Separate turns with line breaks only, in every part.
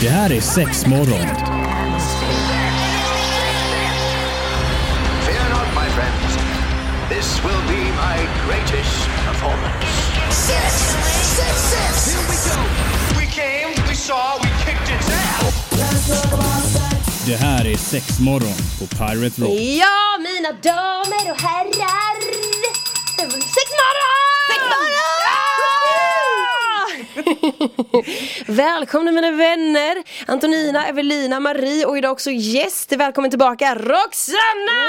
Det här är sex morgon.
Fear not, my friends. This will be my greatest performance.
Six, six, six.
Here we go. We came, we saw, we kicked its ass.
Det här är sex morgon på Pirate Rock.
Ja, mina damer och herrar! Sex morgon! Sex morgon! Välkomna mina vänner! Antonina, Evelina, Marie och idag också gäst. Välkommen tillbaka Roxanna!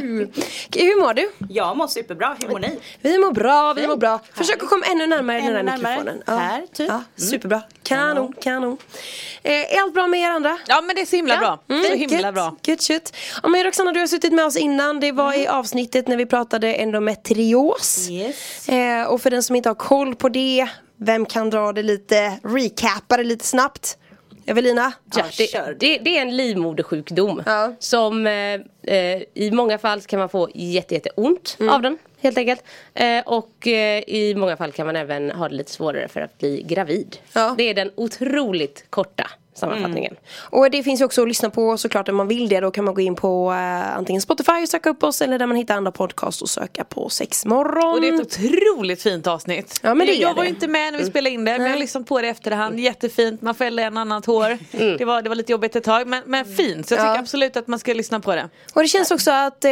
Hur mår du?
Jag mår superbra, hur mår ni?
Vi mår bra, vi mår bra. Försök att komma ännu närmare den
Ännu
här
närmare.
mikrofonen.
Här, typ.
Ja, superbra. Kanon, kanon. Eh, är allt bra med er andra?
Ja men det är så himla bra. Så himla bra.
Gött shit. Ja, men Roxanna du har suttit med oss innan. Det var i avsnittet när vi pratade endometrios.
Yes.
Eh, och för den som inte har koll på det, vem kan dra det lite, recappa det lite snabbt? Evelina?
Ja,
det, det, det är en livmodersjukdom
Ja.
som eh, eh, i många fall kan man få jätte, jätte ont
Mm.
av den helt enkelt. Eh, och eh, i många fall kan man även ha det lite svårare för att bli gravid.
Ja.
Det är den otroligt korta sammanfattningen.
Mm. Och det finns ju också att lyssna på såklart om man vill det. Då kan man gå in på eh, antingen Spotify och söka upp oss eller där man hittar andra podcast och söka på sexmorgon.
Och det är ett otroligt fint avsnitt.
Ja, men det
jag var ju inte med när vi spelade in det men jag har lyssnat på det i efterhand. Jättefint, man fällde en annat hår. Det, var, det var lite jobbigt ett tag men, men fint. Så jag tycker
Ja.
absolut att man ska lyssna på det.
Och det känns också att, eh,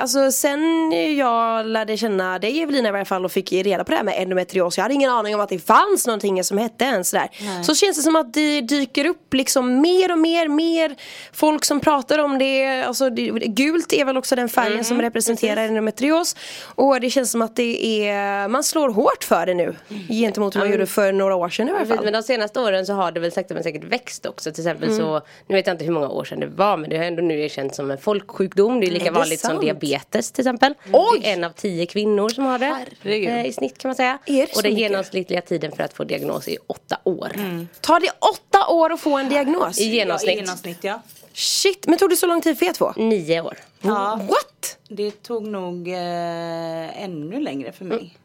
alltså sen jag lärde känna dig Evelina i varje fall och fick reda på det här med endometrios. Jag hade ingen aning om att det fanns någonting som hette ens där. Så känns det som att det dyker upp liksom mer och mer, mer folk som pratar om det. Alltså det, gult är väl också den färgen som representerar endometrios. Och det känns som att det är, man slår hårt för det nu. Gentemot hur man gjorde för några år sedan i
Precis,
fall.
men de senaste åren så har det väl sakta men säkert växt också. Till exempel
Mm.
så, nu vet jag inte hur många år sedan det var men det har ändå nu erkänts som en folksjukdom. Det är lika
Är det
vanligt som
sant?
diabetes till exempel.
Oj!
Det är en av tio kvinnor som har det
Herregud.
eh, i snitt kan man säga. Och den
mycket?
genomsnittliga tiden för att få diagnos är åtta år.
Tar det åtta år att få en diagnos?
I genomsnitt.
Ja, i genomsnitt ja.
Shit, men tog det så lång tid för er två?
Nio år.
ja.
What?
Det tog nog eh, ännu längre för mig.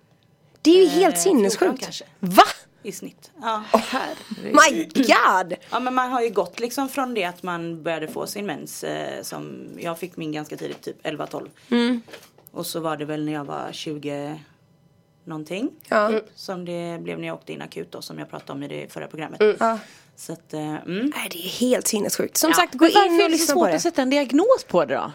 Det är ju
Eh,
helt
14
sinnessjukt. Va?
I snitt. Ja.
My God!
ja men man har ju gått liksom från det att man började få sin mens eh, som jag fick min ganska tidigt, typ 11-12.
Mm.
Och så var det väl när jag var 20 någonting.
Ja.
Som det blev när jag åkte in akut då som jag pratade om i det förra programmet.
Ja.
Så att, eh, mm.
Nej, det är helt sinnessjukt. Som
Ja.
sagt, gå
varför
in
är
och
det så
lyssna på
svårt
det.
att sätta en diagnos på det då?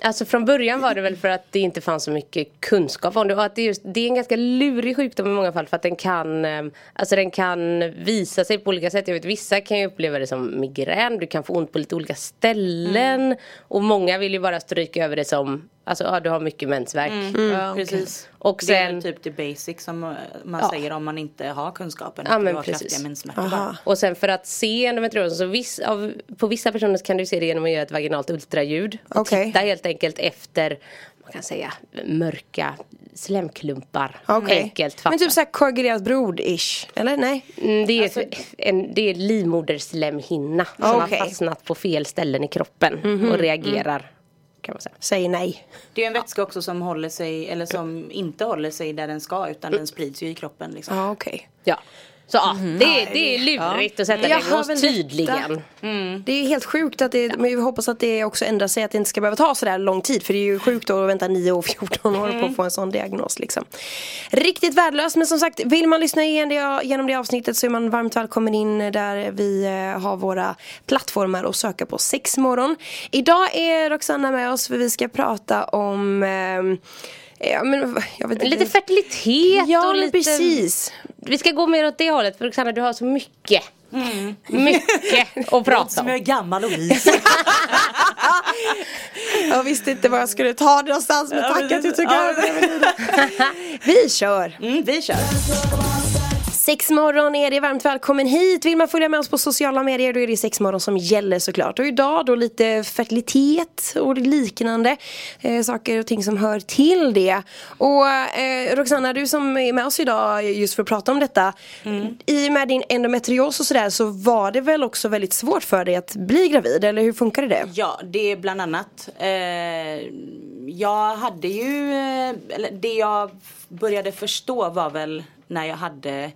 Alltså från början var det väl för att det inte fanns så mycket kunskap om det och att det, just, det är en ganska lurig sjukdom i många fall för att den kan eh, Alltså den kan visa sig på olika sätt. Jag vet vissa kan ju uppleva det som migrän, du kan få ont på lite olika ställen och många vill ju bara stryka över det som Alltså ja, du har mycket mensvärk.
Ja, okej.
Precis.
Och
det är
sen-
typ det basic som eh, man
Ja.
säger om man inte har kunskapen.
Ja,
att
men
du har
precis.
kraftiga.
Och sen för att se endometrios, så viss, av, på vissa personer kan du se det genom att göra ett vaginalt ultraljud. Och
Okej.
Titta helt enkelt efter, man kan säga, mörka slemklumpar.
Okej.
Enkelt
Men
fattat.
typ såhär koagulerat blod-ish. Eller nej?
Mm, det, är
Alltså-
en, det är livmoderslemhinna som
Okej. Mhm,
har fastnat på fel ställen i kroppen och reagerar. Kan man säga.
Säg nej.
Det är en vätska också som håller sig, eller som inte håller sig där den ska utan den sprids ju i kroppen liksom.
Ja, okej.
Ja. Så ja, det, det är lurigt att sätta
väl
tydligen.
detta. Det är helt sjukt att det, men vi hoppas att det också ändrar sig att det inte ska behöva ta sådär lång tid för det är ju sjukt att vänta 9 och 14 år på att få en sån diagnos liksom. Riktigt värdelöst men som sagt vill man lyssna igen det, genom det avsnittet så är man varmt välkommen in där vi eh, har våra plattformar och söka på sexmorgon. Idag är Roxanna med oss för vi ska prata om eh, Ja, men, jag vet inte.
Lite fertilitet
Ja,
och lite...
precis.
Vi ska gå mer åt det hållet för Roxanna du har så mycket. Mycket att prata om.
är gammal och vis.
Jag visste inte var jag skulle ta det någonstans men tack att du tog över. Vi kör!
Mm, vi kör.
Sexmorgon är det, varmt välkommen hit. Vill man följa med oss på sociala medier då är det sexmorgon som gäller såklart. Och idag då lite fertilitet och liknande eh, saker och ting som hör till det. Och eh, Roxanna, du som är med oss idag just för att prata om detta. I och med din endometrios och sådär så var det väl också väldigt svårt för dig att bli gravid eller hur funkade det?
Ja, det är bland annat. Eh, jag hade ju, eh, eller det jag började förstå var väl när jag hade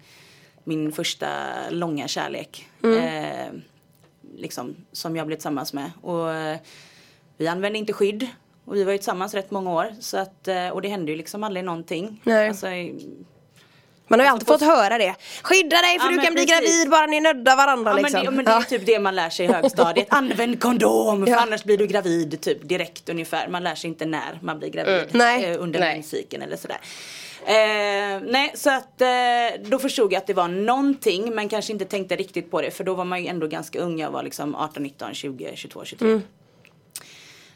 min första långa kärlek.
Mm.
Eh, liksom, som jag blev tillsammans med. Och eh, vi använde inte skydd. Och vi var ju tillsammans rätt många år. Så att, eh, och det hände ju liksom aldrig någonting.
Nej.
Alltså,
Man har ju alltid fått höra det. Skydda dig för
Ja,
du
men
kan bli
precis.
gravid bara ni nuddar varandra
Ja men,
liksom.
det, ja, men det är typ det man lär sig i högstadiet. Använd kondom för annars blir du gravid typ direkt ungefär. Man lär sig inte när man blir gravid.
Nej.
Eh, under menscykeln eller sådär. Eh, nej så att eh, då förstod jag att det var någonting men kanske inte tänkte riktigt på det för då var man ju ändå ganska ung. Jag var liksom 18, 19, 20, 22, 23.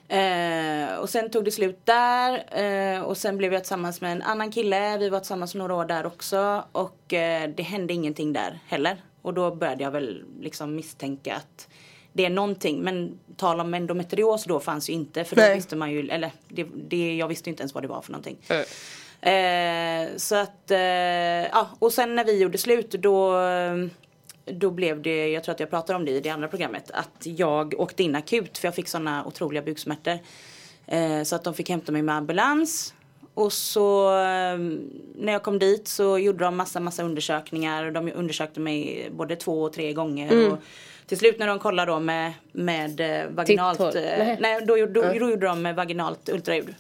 Eh, och sen tog det slut där eh, och sen blev jag tillsammans med en annan kille. Vi var tillsammans några år där också och eh, det hände ingenting där heller. Och då började jag väl liksom misstänka att det är någonting. Men tal om endometrios då fanns ju inte för då
Nej.
visste man ju, eller det, det, jag visste inte ens vad det var för någonting. Eh, så att, eh, ja och sen när vi gjorde slut då då blev det, jag tror att jag pratade om det i det andra programmet, att jag åkte in akut för jag fick sådana otroliga buksmärtor. Eh, så att de fick hämta mig med ambulans. Och så eh, när jag kom dit så gjorde de massa, massa undersökningar. De undersökte mig både två och tre gånger. Och till slut när de kollade då med, med eh, vaginalt, eh,
Nej.
nej då, då, då gjorde de med vaginalt ultraljud.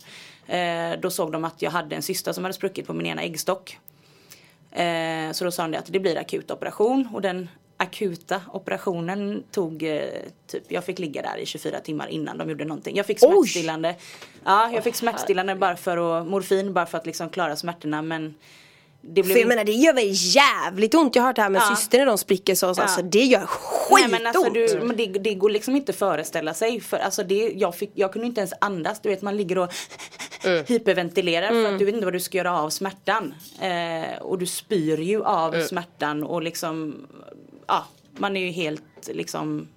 Eh, då såg de att jag hade en cysta som hade spruckit på min ena äggstock. Eh, så då sa de att det blir akut operation och den akuta operationen tog eh, typ, jag fick ligga där i 24 timmar innan de gjorde någonting. Jag fick
Oj!
smärtstillande. Ja, jag fick smärtstillande bara för att, morfin bara för att liksom klara smärtorna men det blev
För jag menar det gör mig jävligt ont. Jag har hört det här med
Ja.
syster när de spricker så. Alltså det gör
Nej
skitont.
men alltså du, men det, det går liksom inte att föreställa sig för alltså det, jag, fick, jag kunde inte ens andas. Du vet man ligger och hyperventilerar för att du vet inte vad du ska göra av smärtan. Eh, och du spyr ju av smärtan och liksom, ja man är ju helt liksom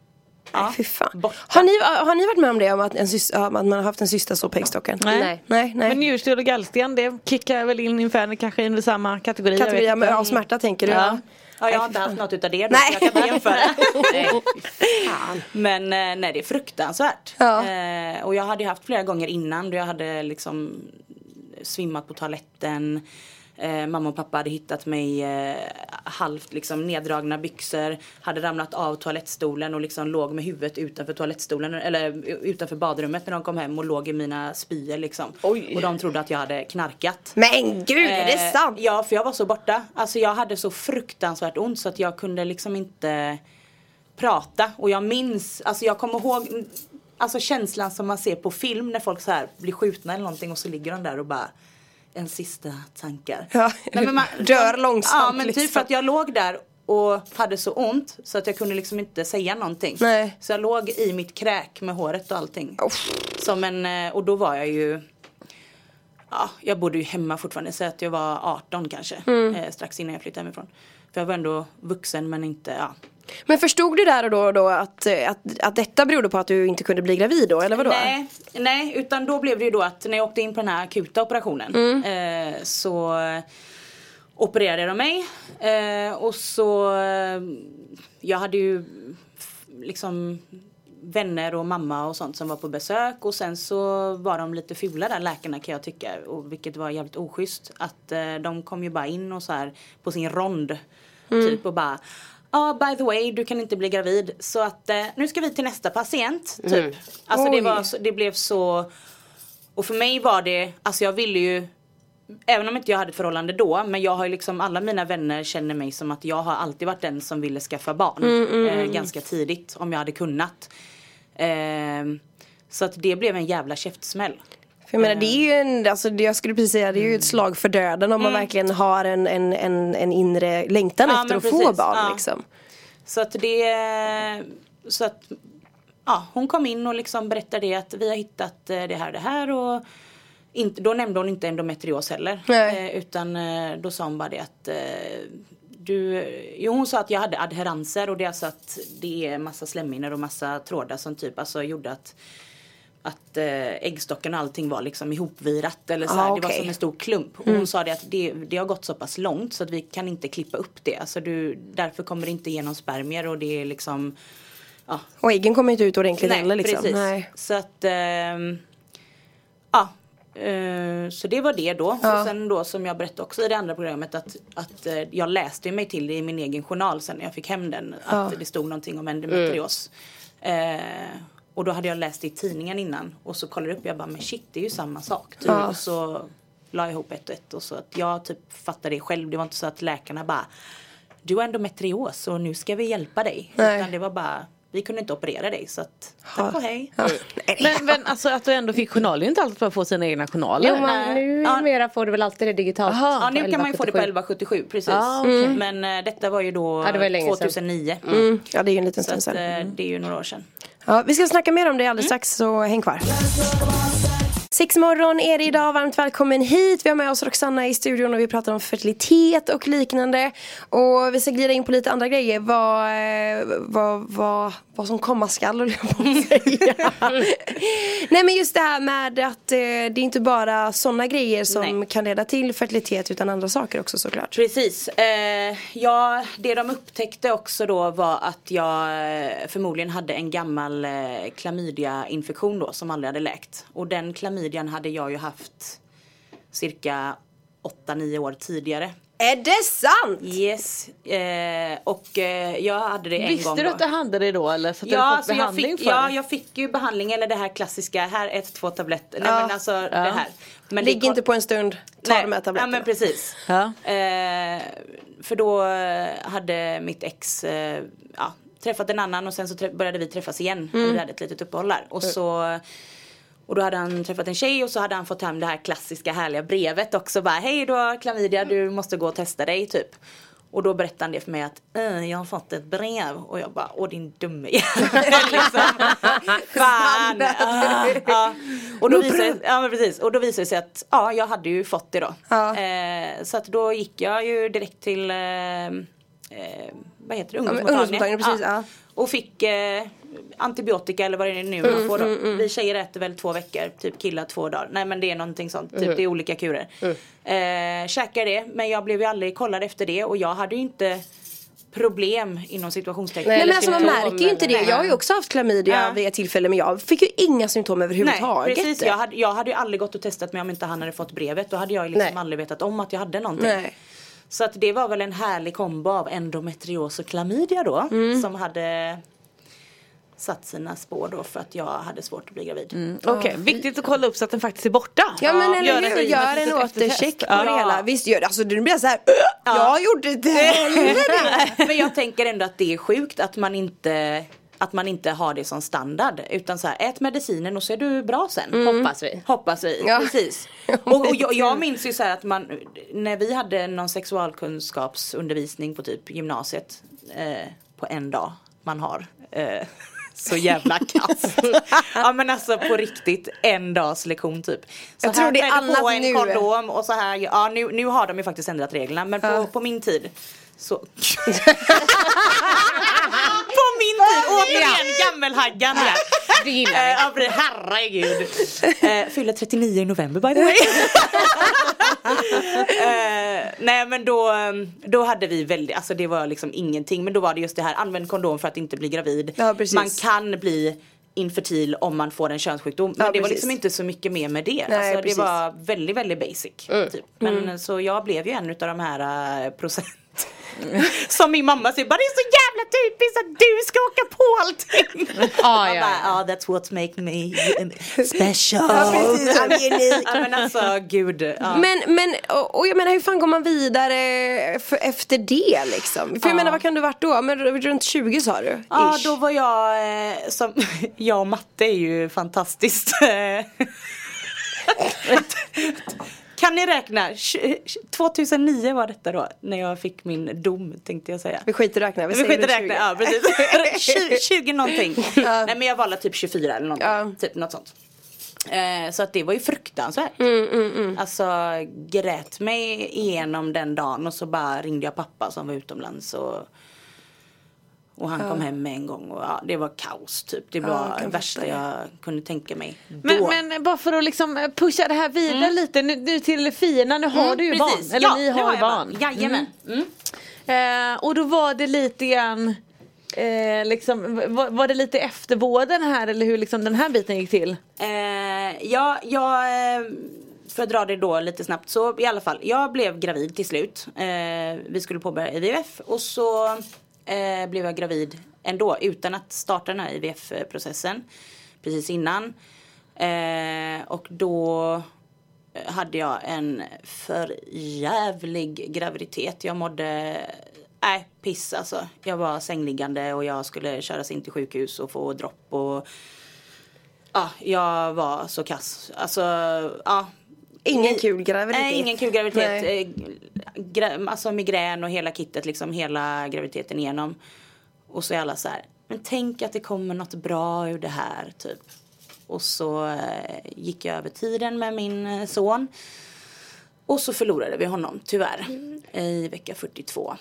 Ja,
Fy fan.
borta.
Har ni, har ni varit med om det? Om att, en syster, att man har haft en syster så på äggstocken?
Nej.
Nej, nej.
Men njursten och gallsten det kickar väl in ungefär kanske under samma kategori.
med av smärta tänker du?
Ja.
Ja, jag har inte haft något utav det då,
Nej.
jag kan jämföra.
Nej.
Men eh, nej det är fruktansvärt.
Ja.
Eh, och jag hade haft flera gånger innan då jag hade liksom svimmat på toaletten. Eh, mamma och pappa hade hittat mig eh, halvt liksom neddragna byxor. Hade ramlat av toalettstolen och liksom låg med huvudet utanför toalettstolen eller utanför badrummet när de kom hem och låg i mina spyor liksom.
Oj.
Och de trodde att jag hade knarkat.
Men gud, är det
Eh,
sant?
Ja, för jag var så borta. Alltså jag hade så fruktansvärt ont så att jag kunde liksom inte prata. Och jag minns, alltså jag kommer ihåg Alltså känslan som man ser på film när folk så här blir skjutna eller någonting och så ligger de där och bara en sista tankar.
Ja, dör långsamt,
Ja men typ
liksom.
för att jag låg där och hade så ont så att jag kunde liksom inte säga någonting.
Nej.
Så jag låg i mitt kräk med håret och allting. Som en, eh, och då var jag ju Ja, jag bodde ju hemma fortfarande så att jag var 18 kanske.
Mm.
Eh, strax innan jag flyttade hemifrån. För jag var ändå vuxen men inte, ja.
Men förstod du där och då, då att, eh, att, att detta berodde på att du inte kunde bli gravid då? Eller vadå?
Nej, nej, utan då blev det ju då att när jag åkte in på den här akuta operationen
Mm.
eh, så opererade de mig. Eh, och så, eh, jag hade ju liksom vänner och mamma och sånt som var på besök och sen så var de lite fula där läkarna kan jag tycka och vilket var jävligt oschysst att eh, de kom ju bara in och så här på sin rond typ och bara Ja by the way du kan inte bli gravid så att eh, nu ska vi till nästa patient typ. Alltså det, var, det blev så och för mig var det, alltså jag ville ju Även om inte jag hade ett förhållande då men jag har liksom alla mina vänner känner mig som att jag har alltid varit den som ville skaffa barn. eh, ganska tidigt om jag hade kunnat. Ehm, så att det blev en jävla käftsmäll.
För jag menar det är ju en, alltså jag skulle precis säga, det är ju ett slag för döden om man verkligen har en, en, en, en inre längtan
Ja,
efter att få
precis,
barn
ja.
liksom.
Så att det Så att Ja hon kom in och liksom berättade det att vi har hittat eh, det här det här och inte, Då nämnde hon inte endometrios heller.
Nej.
Eh, utan eh, då sa hon bara det att eh, du, jo hon sa att jag hade adherenser och det är alltså att det är massa slemhinnor och massa trådar som typ alltså gjorde att att eh, äggstocken och allting var liksom ihopvirat eller så här.
Ah,
Det var som en stor klump. Hon sa det att det, det har gått så pass långt så att vi kan inte klippa upp det. Alltså du, därför kommer det inte igenom spermier och det är liksom Ja,
Och äggen kommer inte ut ordentligt
nej
heller liksom.
precis.
Nej.
Så att ehm, Ja Eh, Så det var det då. Och sen då som jag berättade också i det andra programmet att, att eh, jag läste mig till det i min egen journal sen när jag fick hem den. Att det stod någonting om endometrios. Eh, och då hade jag läst det i tidningen innan och så kollade jag upp och jag bara men shit det är ju samma sak. Typ. Och så la jag ihop ett och ett och så att jag typ fattade det själv. Det var inte så att läkarna bara du har endometrios och nu ska vi hjälpa dig.
Nej.
Utan det var bara vi kunde inte operera dig så att tack och hej.
Men, men alltså att du ändå fick journal, det är inte alltid bara att få sina egna journaler.
Jo, man, nu
Ja.
mera får du väl alltid det digitalt.
Aha.
Ja nu kan man ju få det på
1177.
1177 precis.
Ah, okej.
Men eh, detta var ju då
Ja, det var länge sedan.
2009.
Mm. Ja det är ju en liten stund sedan.
eh, det är ju några år sedan.
Ja, vi ska snacka mer om det alldeles strax så häng kvar. Sex morgon är det idag, varmt välkommen hit. Vi har med oss Roxanna i studion och vi pratar om fertilitet och liknande. Och vi ska glida in på lite andra grejer. Vad, eh, vad, vad, vad som komma skall höll jag på att säga. Nej men just det här med att eh, det är inte bara sådana grejer som
Nej.
kan leda till fertilitet utan andra saker också såklart.
Precis. Eh, ja, det de upptäckte också då var att jag eh, förmodligen hade en gammal eh, klamydia-infektion då som aldrig hade läkt. Och den klamydian hade jag ju haft cirka 8-9 år tidigare.
Är det sant?
Yes. Eh, och eh, jag hade det en
Visste
gång
du
då.
att du hade det då eller? Så att du
Ja,
hade fått
alltså jag
behandling
fick,
för
ja,
det?
jag fick ju behandling eller det här klassiska, här ett, två tabletter. Nej
Ja.
men alltså det här. Men
Ligg inte på en stund, ta
Nej,
de här
Ja
tabletterna.
men precis.
Ja.
Eh, för då eh, hade mitt ex eh, ja, träffat en annan och sen så började vi träffas igen.
Mm.
Och vi hade ett litet uppehåll där. Och så och då hade han träffat en tjej och så hade han fått hem det här klassiska härliga brevet också. Bara hej du har klamydia, du måste gå och testa dig typ. Och då berättade han det för mig att "Eh, jag har fått ett brev och jag bara åh din dumme liksom. Fan. Ah, ja. Och då visade, ja, men precis. och då visade det sig att ja, jag hade ju fått det då.
Ja.
Eh, så att då gick jag ju direkt till eh, eh, vad heter det?
ungdomsmottagningen, precis, ja.
Och fick eh, antibiotika eller vad det är nu
Mm,
man får då. Vi tjejer äter väl två veckor, typ killar två dagar. Nej men det är någonting sånt, typ
Mm.
det är olika kurer. Eh, käkar det, men jag blev ju aldrig kollad efter det och jag hade ju inte problem inom situationstecken.
Nej men alltså man märker ju inte det. Jag har ju också haft klamydia
Ja.
vid ett tillfälle men jag fick ju inga symptom
Nej
överhuvudtaget.
precis, jag hade, jag hade ju aldrig gått och testat mig om inte han hade fått brevet. Då hade jag ju liksom
Nej.
aldrig vetat om att jag hade någonting.
Nej.
Så att det var väl en härlig kombo av endometrios och klamydia då.
Mm.
Som hade satt sina spår då för att jag hade svårt att bli gravid.
Okej, viktigt att kolla upp så att den faktiskt är borta.
Ja men
Gör
eller hur, gör en återcheck på
Ja.
det hela. Visst gör det, alltså du blir såhär, jag gjorde det
Men jag tänker ändå att det är sjukt att man inte att man inte har det som standard utan så här, ät medicinen och så är du bra sen.
Hoppas vi.
Hoppas vi,
Ja.
precis. Och, och jag, jag minns ju så här att man, när vi hade någon sexualkunskapsundervisning på typ gymnasiet eh, på en dag man har. Eh, så jävla kast. ja men alltså på riktigt en dags lektion typ. Så
Jag tror det är
du på
annat
en
nu.
kondom och så här, ja nu, nu har de ju faktiskt ändrat reglerna men på, på min tid så På min tid, återigen gammelhaggan här.
Det gillar
Eh,
vi.
Ja precis, herregud. Eh, Fyller 39 i november by the way. eh, nej men då, då hade vi väldigt, alltså det var liksom ingenting. Men då var det just det här, använd kondom för att inte bli gravid.
Ja,
man kan bli infertil om man får en könssjukdom. Men
Ja,
det var
precis.
liksom inte så mycket mer med det.
Nej,
alltså, det var väldigt, väldigt basic. Typ. Men så jag blev ju en utav de här eh, procent. Som min mamma säger, bara det är så jävla typiskt att du ska åka på allting.
Ja,
Jag
ja,
bara,
ja.
ja that's what make me special.
Ja precis, I'm unique.
Ja men alltså gud. Ja.
Men, men och, och jag menar hur fan går man vidare för, efter det liksom? För jag menar vad kan du varit då? Men runt 20 sa du?
Ja
Ish.
då var jag, eh, som, jag och matte är ju fantastiskt. Kan ni räkna? Tj- 2009 var detta då, när jag fick min dom tänkte jag säga.
Vi skiter räkna, vi,
Vi skiter räkna,
20.
ja precis. 20, 20 någonting. Nej men jag valde typ 24 eller någonting.
Ja.
Typ något sånt. Eh, så att det var ju fruktansvärt.
Mm,
Alltså grät mig igenom den dagen och så bara ringde jag pappa som var utomlands och och han kom hem med en gång och ja, det var kaos typ. Det var
jag
det värsta jag kunde tänka mig.
Men, men bara för att liksom pusha det här vidare lite nu, nu till Fina, nu har du ju
Mm, Precis.
barn. Eller
ja,
ni
nu
har ju
jag
barn.
Jajamän. Mm.
Eh, och då var det lite grann eh, liksom, var, var det lite eftervården här eller hur liksom den här biten gick till?
Eh, ja, jag, eh, för att dra det då lite snabbt så i alla fall, jag blev gravid till slut. Eh, vi skulle påbörja IVF och så eh, blev jag gravid ändå utan att starta den här IVF-processen precis innan. Eh, och då hade jag en för jävlig graviditet. Jag mådde, nej piss alltså. Jag var sängliggande och jag skulle köras in till sjukhus och få dropp och ja, jag var så kass. Alltså, ja.
Ingen kul graviditet.
Nej, ingen kul graviditet.
Nej.
Eh, alltså migrän och hela kittet liksom hela graviditeten igenom. Och så är alla så här, men tänk att det kommer något bra ur det här typ. Och så eh, gick jag över tiden med min eh, son. Och så förlorade vi honom tyvärr i vecka 42.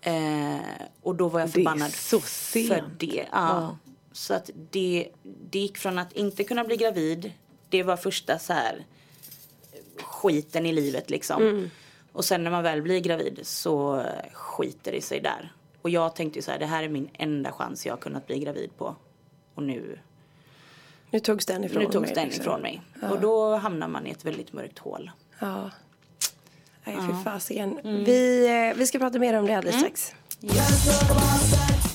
Eh, och då var jag
Det är
förbannad
så
för
sent.
det. Ja. Så att det, det gick från att inte kunna bli gravid. Det var första så här skiten i livet liksom. Och sen när man väl blir gravid så eh, skiter det sig där. Och jag tänkte så här, det här är min enda chans jag har kunnat bli gravid på. Och nu,
Nu togs den ifrån
nu togs
mig.
den
liksom.
ifrån mig. Och då hamnar man i ett väldigt mörkt hål.
Ja. Nej, fy fasiken.
Mm.
Vi, eh, vi ska prata mer om det alldeles strax.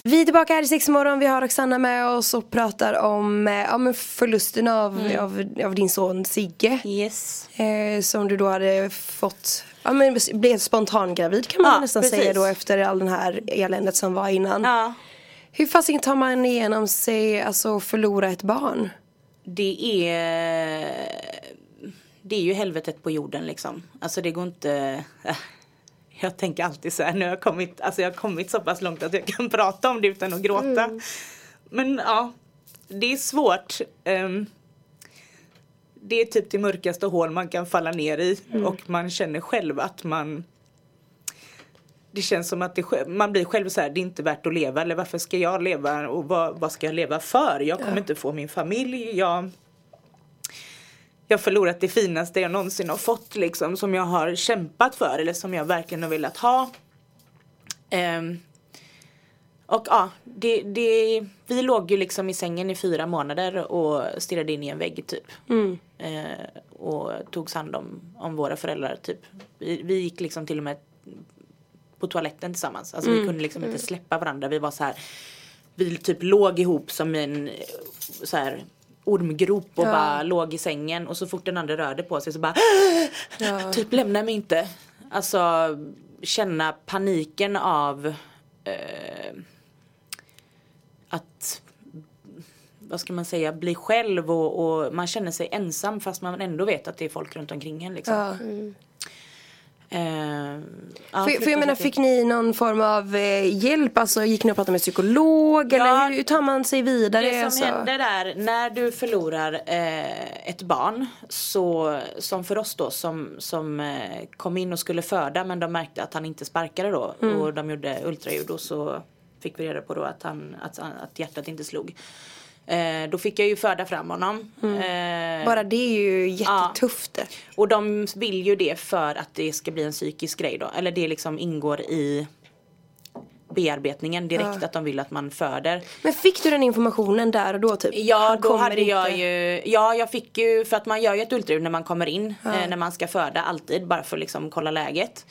Vi är tillbaka här i sex morgon. Vi har Roxanna med oss och pratar om eh, ja, men förlusten av,
Mm.
av, av din son Sigge.
Yes.
Eh, som du då hade fått, ja men blev spontangravid kan man
Ja,
nästan
precis.
säga då efter all den här eländet som var innan.
Ja.
Hur fasiken tar man igenom sig, alltså förlora ett barn?
Det är Det är ju helvetet på jorden liksom. Alltså det går inte Jag tänker alltid så här, nu har jag kommit, alltså jag har kommit så pass långt att jag kan prata om det utan att gråta. Men ja, det är svårt. Ehm, det är typ det mörkaste hål man kan falla ner i och man känner själv att man det känns som att det, man blir själv så här, det är inte värt att leva eller varför ska jag leva och vad, vad ska jag leva för? Jag kommer inte få min familj. Jag, jag har förlorat det finaste jag någonsin har fått liksom som jag har kämpat för eller som jag verkligen har velat ha. Ehm, och ja, det, det, vi låg ju liksom i sängen i fyra månader och stirrade in i en vägg typ. Eh, och togs hand om, om våra föräldrar typ. Vi, vi gick liksom till och med på toaletten tillsammans. Alltså vi kunde liksom inte släppa varandra. Vi var så här. Vi typ låg ihop som en så här ormgrop och bara låg i sängen och så fort den andra rörde på sig så bara typ lämna mig inte. Alltså känna paniken av eh, att vad ska man säga, bli själv och, och man känner sig ensam fast man ändå vet att det är folk runt omkring en liksom.
Ja.
Eh, ja,
För, för jag menar, fick ni någon form av eh, hjälp? Alltså gick ni och pratade med psykolog?
Ja.
Eller hur tar man sig vidare?
Det som
alltså?
händer är när du förlorar eh, ett barn så som för oss då som, som eh, kom in och skulle föda men de märkte att han inte sparkade då och de gjorde ultraljud och så fick vi reda på då att, han, att, att hjärtat inte slog. Eh, då fick jag ju föda fram honom. Eh,
Bara det är ju jättetufft.
och de vill ju det för att det ska bli en psykisk grej då. Eller det liksom ingår i bearbetningen direkt att de vill att man föder.
Men fick du den informationen där och då typ?
Ja, då hade jag
inte.
ju, ja jag fick ju, för att man gör ju ett ultraljud när man kommer in, eh, när man ska föda alltid, bara för att liksom kolla läget.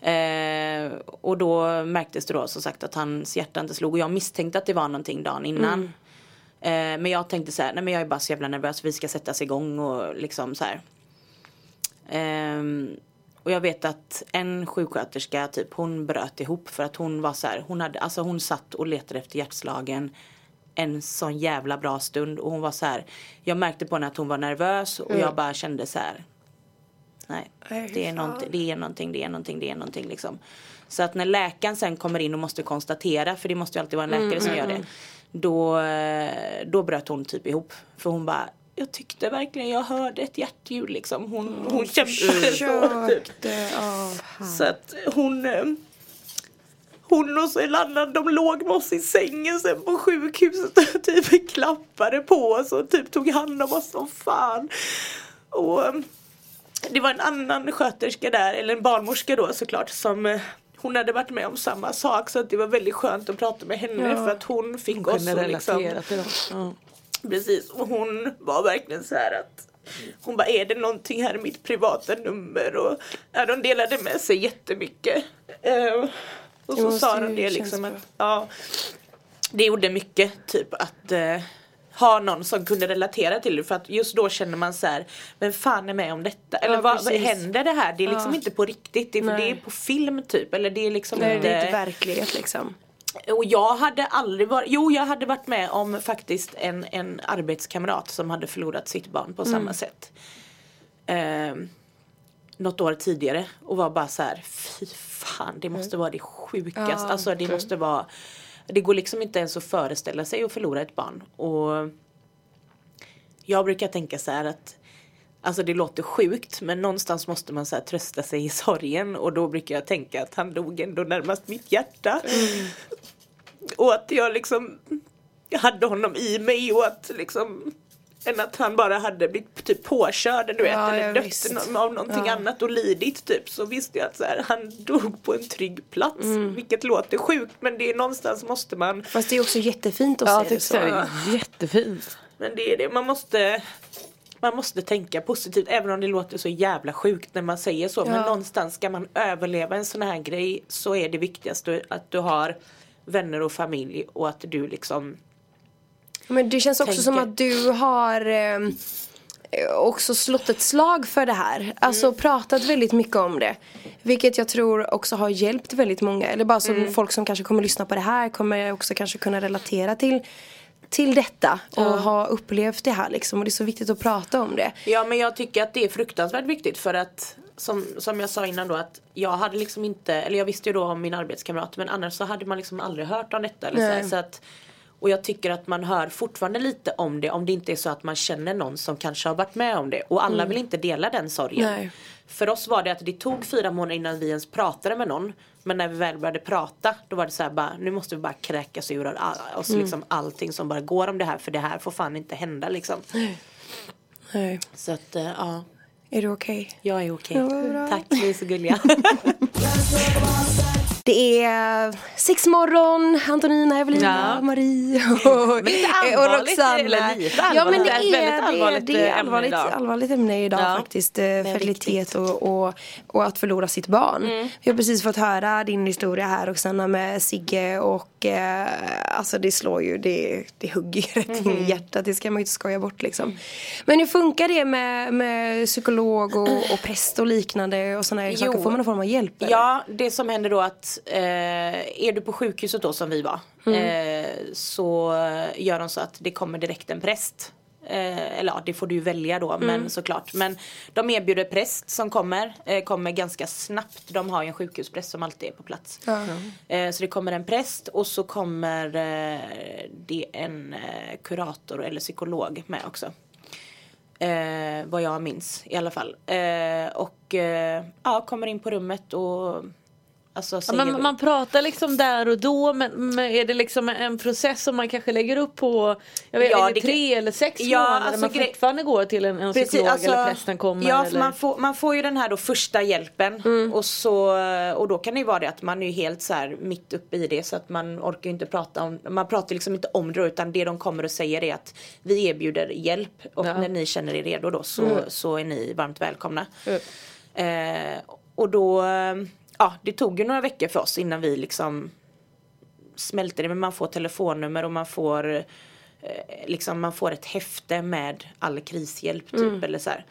Eh, och då märktes det då som sagt att hans hjärta inte slog och jag misstänkte att det var någonting dagen innan. Eh, men jag tänkte så här, nej men jag är bara så jävla nervös, vi ska sättas igång och liksom så här. Ehm, och jag vet att en sjuksköterska typ hon bröt ihop för att hon var så här, hon hade, alltså hon satt och letade efter hjärtslagen en sån jävla bra stund och hon var så här, jag märkte på henne att hon var nervös och jag bara kände så här. Nej,
Nej,
det är, någonting, det är någonting, det är någonting, det är någonting liksom. Så att när läkaren sen kommer in och måste konstatera, för det måste ju alltid vara en läkare som gör det. Då, eh, då bröt hon typ ihop. För hon bara, jag tyckte verkligen jag hörde ett hjärtljud liksom. Hon, hon kämpade så. Typ. Så att hon eh, hon och så en annan, de låg med oss i sängen sen på sjukhuset och typ klappade på oss och typ tog hand om oss som fan. Och eh, det var en annan sköterska där, eller en barnmorska då såklart, som eh, hon hade varit med om samma sak så att det var väldigt skönt att prata med henne för att hon fick oss
Kunde
att liksom
till dem. Ja.
Precis, och hon var verkligen så här att hon bara är det någonting här i mitt privata nummer och ja, de delade med sig jättemycket. Eh, och så sa de det liksom att ja, det gjorde mycket typ att eh, ha någon som kunde relatera till det för att just då känner man så här Vem fan är med om detta? Eller
Ja,
vad, vad händer det här? Det är liksom
Ja.
inte på riktigt, det är, det är på film typ eller det är liksom
Nej,
inte
det är inte verklighet liksom.
och jag hade aldrig varit, jo jag hade varit med om faktiskt en, en arbetskamrat som hade förlorat sitt barn på
Mm.
samma sätt. Eh, något år tidigare och var bara så här, fy fan det måste vara det sjukaste.
Mm. Ja,
alltså det
okej.
måste vara, det går liksom inte ens att föreställa sig att förlora ett barn. Och jag brukar tänka så här att Alltså det låter sjukt men någonstans måste man så här trösta sig i sorgen och då brukar jag tänka att han dog ändå närmast mitt hjärta. Och att jag liksom hade honom i mig och att liksom än att han bara hade blivit typ påkörd du vet,
Ja, ja,
eller dött av någonting
Ja.
annat och lidit typ så visste jag att så här, han dog på en trygg plats.
Mm.
Vilket låter sjukt men det är någonstans måste man
Fast det är också jättefint att
Ja,
se det
tycker jag
så.
är jättefint.
Men det är det, man måste man måste tänka positivt även om det låter så jävla sjukt när man säger så. Men
Ja.
någonstans ska man överleva en sån här grej så är det viktigaste att du har vänner och familj och att du liksom
Men det känns också
Tänker.
som att du har eh, också slått ett slag för det här. Alltså
Mm.
pratat väldigt mycket om det. Vilket jag tror också har hjälpt väldigt många. Eller bara som
Mm.
folk som kanske kommer lyssna på det här kommer också kanske kunna relatera till till detta och ha upplevt det här liksom och det är så viktigt att prata om det.
Ja men jag tycker att det är fruktansvärt viktigt för att som, som jag sa innan då att jag hade liksom inte, eller jag visste ju då om min arbetskamrat men annars så hade man liksom aldrig hört om detta. Eller så, här, så att, och jag tycker att man hör fortfarande lite om det om det inte är så att man känner någon som kanske har varit med om det. Och alla vill inte dela den sorgen.
Mm. Nej.
För oss var det att det tog fyra månader innan vi ens pratade med någon. Men när vi väl började prata då var det så här bara nu måste vi bara kräkas ur oss
Mm.
liksom allting som bara går om det här för det här får fan inte hända liksom.
Nej.
Så att eh, ja.
Är du okej?
Jag är okej.
Bra.
Tack, ni är så gulliga.
Det är sexmorgon, Antonina, Evelina,
Ja.
Marie och,
lite
och
eller lite
Ja men det är,
Väldigt allvarligt
det, det är
ämne
allvarligt,
idag.
allvarligt ämne idag
Ja.
faktiskt. eh, Fertilitet och, och, och att förlora sitt barn.
Mm.
Vi har precis fått höra din historia här Roxanna med Sigge och eh, alltså det slår ju, det, det hugger ju rätt in
Mm.
i hjärtat. Det ska man ju inte skoja bort liksom. Men hur funkar det med, med psykolog och, och präst och liknande och sådana här saker? Får man någon form av hjälp? eller?
ja, det som händer då att eh, är du på sjukhuset då som vi var
Mm.
eh, så gör de så att det kommer direkt en präst. Eh, eller ja, det får du ju välja då
Mm.
men såklart. Men de erbjuder präst som kommer, eh, kommer ganska snabbt. De har ju en sjukhuspräst som alltid är på plats. Eh, så det kommer en präst och så kommer eh, det en eh, kurator eller psykolog med också. Eh, vad jag minns i alla fall. Och ja, kommer in på rummet och alltså
Ja, men man pratar liksom där och då men, men är det liksom en process som man kanske lägger upp på jag vet,
Ja,
är det tre eller sex
Ja,
månader
alltså
man fortfarande går till en, en psykolog eller prästen kommer?
Ja,
eller?
man får, man får ju den här då första hjälpen
Mm.
och, så, och då kan det ju vara det att man är helt så här mitt uppe i det så att man orkar ju inte prata om, man pratar liksom inte om det utan det de kommer och säger är att vi erbjuder hjälp och
Ja.
när ni känner er redo då så,
Mm.
så är ni varmt välkomna. Eh, och då, eh, ja det tog ju några veckor för oss innan vi liksom smälte det men man får telefonnummer och man får eh, liksom man får ett häfte med all krishjälp typ eller så här.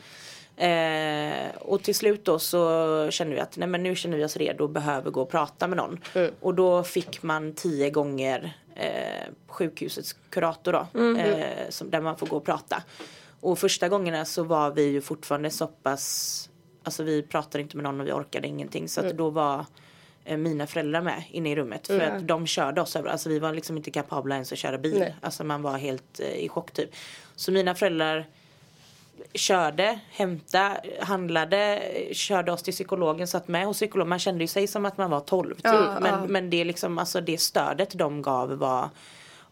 Eh, och till slut då så kände vi att nej men nu känner vi oss redo och behöver gå och prata med någon. Och då fick man tio gånger eh, sjukhusets kurator då. Eh, som, där man får gå och prata. Och första gångerna så var vi ju fortfarande så pass Alltså vi pratade inte med någon och vi orkade ingenting. Så att då var eh, mina föräldrar med inne i rummet. För att de körde oss över. Alltså vi var liksom inte kapabla ens att köra bil.
Nej.
Alltså man var helt eh, i chock typ. Så mina föräldrar körde, hämtade, handlade, körde oss till psykologen, satt med hos psykologen. Man kände ju sig som att man var 12 typ.
Ja,
men,
ja.
men det liksom, alltså det stödet de gav var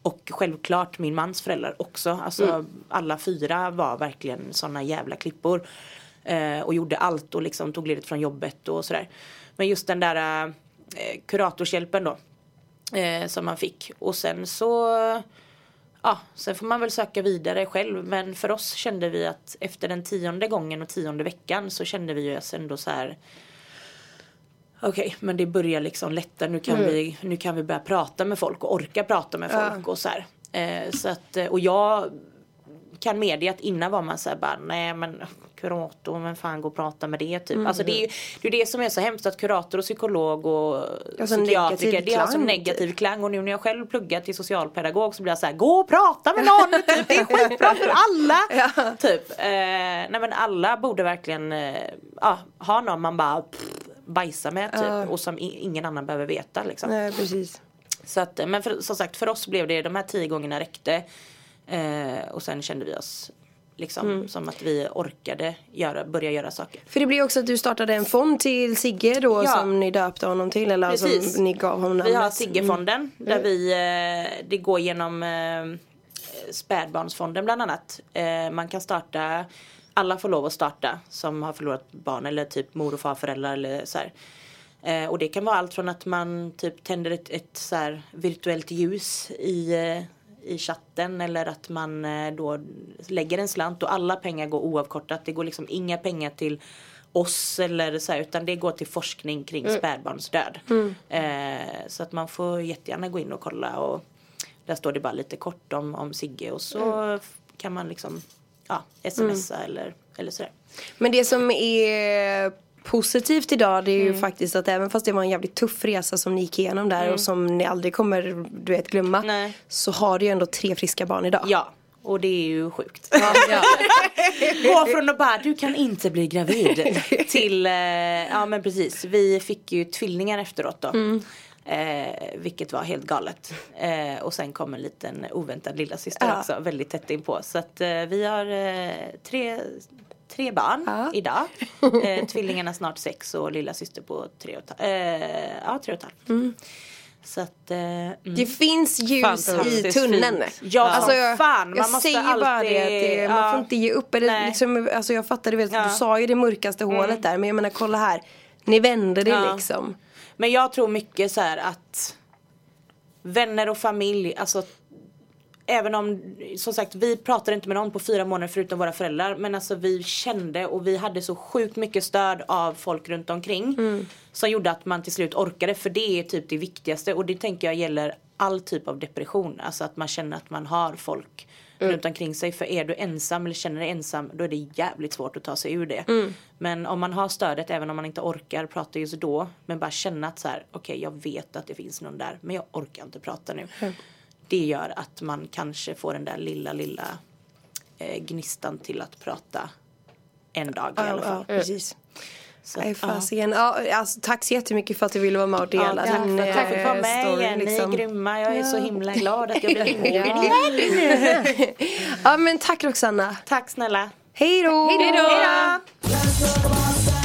och självklart min mans föräldrar också. Alltså alla fyra var verkligen såna jävla klippor. Eh, och gjorde allt och liksom tog ledigt från jobbet och sådär. Men just den där eh, kuratorshjälpen då. Eh, som man fick. Och sen så ja, sen får man väl söka vidare själv. Men för oss kände vi att efter den tionde gången och tionde veckan så kände vi ju ändå så här. Okej, men det börjar liksom lätta. Nu kan, vi, nu kan vi börja prata med folk och orka prata med folk och så här. Eh, så att, och jag kan medge att innan var man såhär bara nej men kurator, men fan gå och prata med det typ. Alltså det är ju det, är det som är så hemskt att kurator och psykolog och
Alltså
psykiatriker det har som negativ klang och nu när jag själv pluggar till socialpedagog så blir jag såhär gå och prata med någon typ. Det är skitbra för alla. Typ. Eh, nej men alla borde verkligen eh, ja, ha någon man bara pff, bajsar med typ och som ingen annan behöver veta liksom.
Nej precis.
Så att, men för, som sagt för oss blev det de här tio gångerna räckte. Eh, och sen kände vi oss liksom
Mm.
som att vi orkade göra, börja göra saker.
För det blev också att du startade en fond till Sigge då
Ja.
som ni döpte honom till eller
Precis.
som ni gav honom
Vi har
namnet.
Siggefonden där vi, eh, det går genom eh, spädbarnsfonden bland annat. Eh, man kan starta, alla får lov att starta som har förlorat barn eller typ mor och farföräldrar eller så här. Och det kan vara allt från att man typ tänder ett, ett så virtuellt ljus i, i chatten eller att man eh, då lägger en slant och alla pengar går oavkortat. Det går liksom inga pengar till oss eller så här, utan det går till forskning kring spädbarnsdöd. Eh, så att man får jättegärna gå in och kolla och där står det bara lite kort om, om Sigge och så f- kan man liksom ja, smsa eller, eller sådär.
Men det som är positivt idag det är
Mm.
ju faktiskt att även fast det var en jävligt tuff resa som ni gick igenom där och som ni aldrig kommer du vet glömma.
Mm. Nej.
Så har du ju ändå tre friska barn idag.
Ja, och det är ju sjukt. Gå från att bara, du kan inte bli gravid. till, eh, ja men precis. Vi fick ju tvillingar efteråt då. Eh, vilket var helt galet. Eh, och sen kom en liten oväntad lilla syster
Ja.
också väldigt tätt inpå. Så att eh, vi har eh, tre, tre barn
Ja.
idag. Eh, tvillingarna snart sex och lilla syster på tre och ett, eh, ja, tre och ett halvt. Så att, eh, mm.
Det finns ljus i tunneln.
Ja,
alltså, jag,
fan, man
jag
måste
säger bara
alltid-
det att det, man
ja.
får inte ge upp. Eller liksom, alltså jag fattar, du, vet,
Ja. Mm.
du sa ju det mörkaste hålet där men jag menar kolla här. Ni vände det
Ja.
liksom.
Men jag tror mycket så här att vänner och familj, alltså Även om, som sagt, vi pratade inte med någon på fyra månader förutom våra föräldrar. Men alltså vi kände och vi hade så sjukt mycket stöd av folk runt omkring. Som gjorde att man till slut orkade. För det är typ det viktigaste. Och det tänker jag gäller all typ av depression. Alltså att man känner att man har folk runt omkring sig. För är du ensam eller känner dig ensam då är det jävligt svårt att ta sig ur det. Men om man har stödet även om man inte orkar prata just då. Men bara känna att så här, okej jag vet att det finns någon där men jag orkar inte prata nu. Det gör att man kanske får den där lilla lilla eh, gnistan till att prata en dag i alla fall.
Ja, precis.
Så,
Nej,
ja.
fasiken. Ja, alltså, tack så jättemycket för att du ville vara med och
Ja,
dela
tack,
din
för, tack för att få vara
eh,
med
story,
igen. Ni
liksom.
är grymma. Jag är så himla glad att jag blev inbjuden.
Ja men tack Roxanna.
Tack snälla.
Hej då!
Hej då!
Hej då!